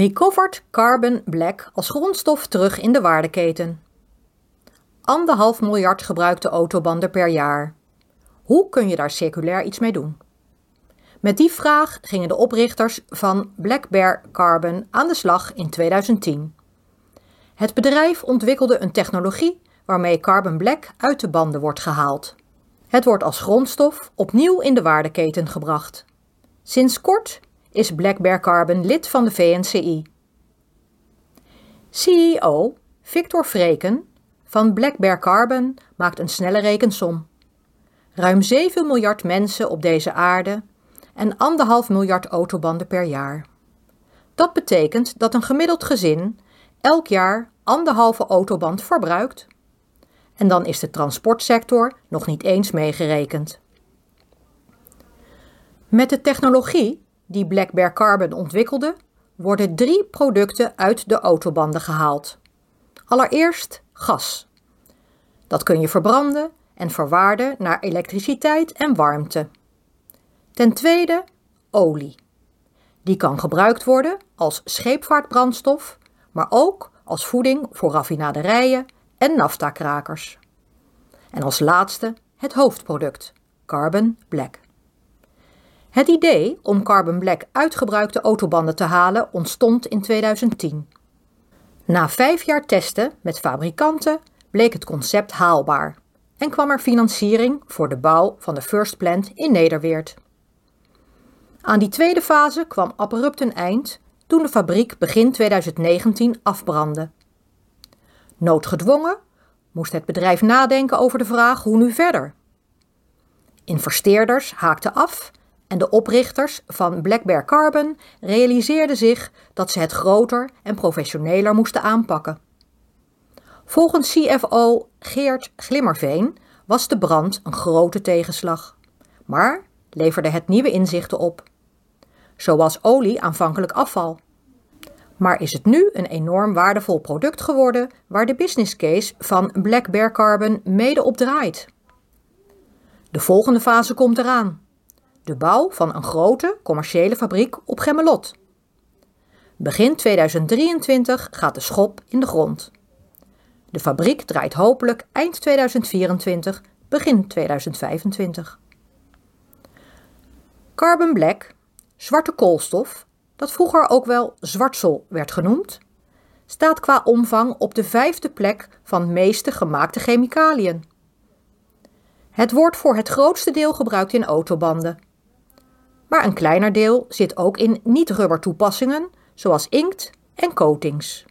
Recovered carbon black als grondstof terug in de waardeketen. Anderhalf miljard gebruikte autobanden per jaar. Hoe kun je daar circulair iets mee doen? Met die vraag gingen de oprichters van Black Bear Carbon aan de slag in 2010. Het bedrijf ontwikkelde een technologie waarmee carbon black uit de banden wordt gehaald. Het wordt als grondstof opnieuw in de waardeketen gebracht. Sinds kort is Black Carbon lid van de VNCI. CEO Victor Vreken van Black Carbon maakt een snelle rekensom. Ruim 7 miljard mensen op deze aarde en anderhalf miljard autobanden per jaar. Dat betekent dat een gemiddeld gezin elk jaar anderhalve autoband verbruikt. En dan is de transportsector nog niet eens meegerekend. Met de technologie die Black Bear Carbon ontwikkelde, worden drie producten uit de autobanden gehaald. Allereerst gas. Dat kun je verbranden en verwaarden naar elektriciteit en warmte. Ten tweede olie. Die kan gebruikt worden als scheepvaartbrandstof, maar ook als voeding voor raffinaderijen en naftakrakers. En als laatste het hoofdproduct, carbon black. Het idee om carbon black uitgebruikte autobanden te halen ontstond in 2010. Na vijf jaar testen met fabrikanten bleek het concept haalbaar en kwam er financiering voor de bouw van de First Plant in Nederweert. Aan die tweede fase kwam abrupt een eind toen de fabriek begin 2019 afbrandde. Noodgedwongen moest het bedrijf nadenken over de vraag hoe nu verder. Investeerders haakten af en de oprichters van Black Bear Carbon realiseerden zich dat ze het groter en professioneler moesten aanpakken. Volgens CFO Geert Glimmerveen was de brand een grote tegenslag, maar leverde het nieuwe inzichten op. Zo was olie aanvankelijk afval. Maar is het nu een enorm waardevol product geworden waar de business case van Black Bear Carbon mede op draait? De volgende fase komt eraan de bouw van een grote commerciële fabriek op Gemmelot. Begin 2023 gaat de schop in de grond. De fabriek draait hopelijk eind 2024, begin 2025. Carbon black, zwarte koolstof, dat vroeger ook wel zwartsel werd genoemd, staat qua omvang op de vijfde plek van meeste gemaakte chemicaliën. Het wordt voor het grootste deel gebruikt in autobanden maar een kleiner deel zit ook in niet-rubber toepassingen, zoals inkt en coatings.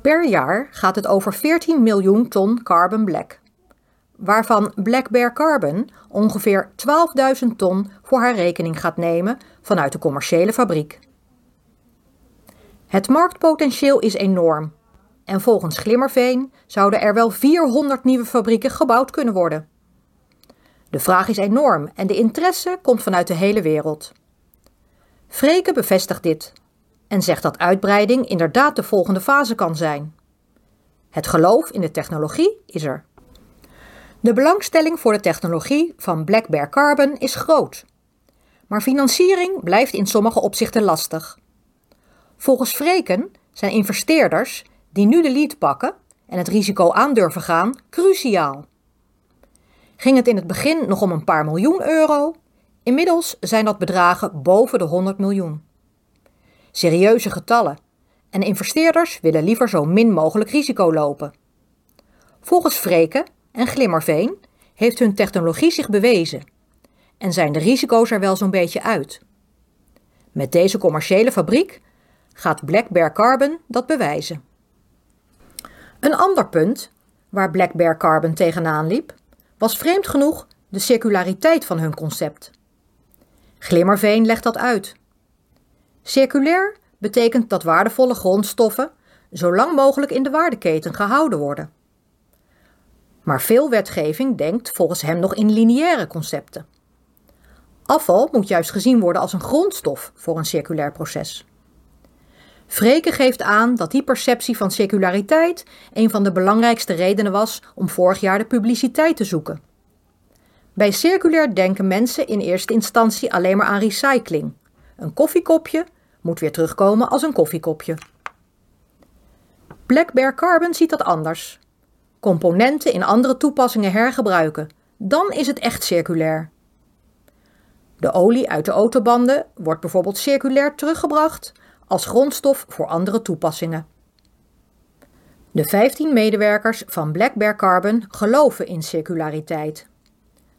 Per jaar gaat het over 14 miljoen ton carbon black, waarvan Black Bear Carbon ongeveer 12.000 ton voor haar rekening gaat nemen vanuit de commerciële fabriek. Het marktpotentieel is enorm en volgens Glimmerveen zouden er wel 400 nieuwe fabrieken gebouwd kunnen worden. De vraag is enorm en de interesse komt vanuit de hele wereld. Freke bevestigt dit en zegt dat uitbreiding inderdaad de volgende fase kan zijn. Het geloof in de technologie is er. De belangstelling voor de technologie van Black Bear Carbon is groot. Maar financiering blijft in sommige opzichten lastig. Volgens Freken zijn investeerders die nu de lead pakken en het risico aandurven gaan cruciaal. Ging het in het begin nog om een paar miljoen euro? Inmiddels zijn dat bedragen boven de 100 miljoen. Serieuze getallen. En investeerders willen liever zo min mogelijk risico lopen. Volgens Vreken en Glimmerveen heeft hun technologie zich bewezen en zijn de risico's er wel zo'n beetje uit. Met deze commerciële fabriek gaat Black Bear Carbon dat bewijzen. Een ander punt waar Black Bear Carbon tegenaan liep, was vreemd genoeg de circulariteit van hun concept. Glimmerveen legt dat uit. Circulair betekent dat waardevolle grondstoffen zo lang mogelijk in de waardeketen gehouden worden. Maar veel wetgeving denkt volgens hem nog in lineaire concepten. Afval moet juist gezien worden als een grondstof voor een circulair proces. Vreken geeft aan dat die perceptie van circulariteit een van de belangrijkste redenen was om vorig jaar de publiciteit te zoeken. Bij circulair denken mensen in eerste instantie alleen maar aan recycling. Een koffiekopje moet weer terugkomen als een koffiekopje. Black Bear Carbon ziet dat anders. Componenten in andere toepassingen hergebruiken, dan is het echt circulair. De olie uit de autobanden wordt bijvoorbeeld circulair teruggebracht als grondstof voor andere toepassingen. De 15 medewerkers van Black Bear Carbon geloven in circulariteit.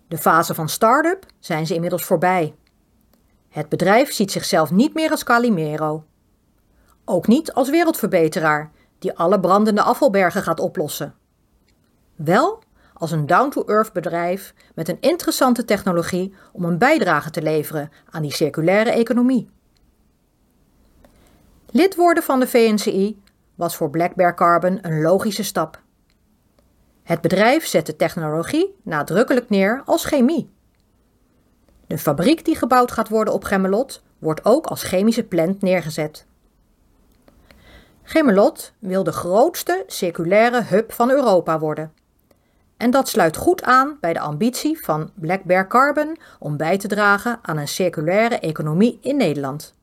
De fase van start-up zijn ze inmiddels voorbij. Het bedrijf ziet zichzelf niet meer als Calimero. Ook niet als wereldverbeteraar die alle brandende afvalbergen gaat oplossen. Wel als een down-to-earth bedrijf met een interessante technologie om een bijdrage te leveren aan die circulaire economie. Lid worden van de VNCI was voor Black Carbon een logische stap. Het bedrijf zet de technologie nadrukkelijk neer als chemie. De fabriek die gebouwd gaat worden op Gemmelot wordt ook als chemische plant neergezet. Gemmelot wil de grootste circulaire hub van Europa worden. En dat sluit goed aan bij de ambitie van Black Carbon om bij te dragen aan een circulaire economie in Nederland.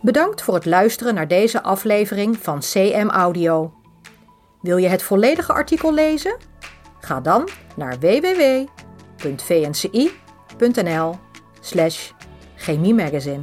Bedankt voor het luisteren naar deze aflevering van CM Audio. Wil je het volledige artikel lezen? Ga dan naar www.vnci.nl/chemiemagazine.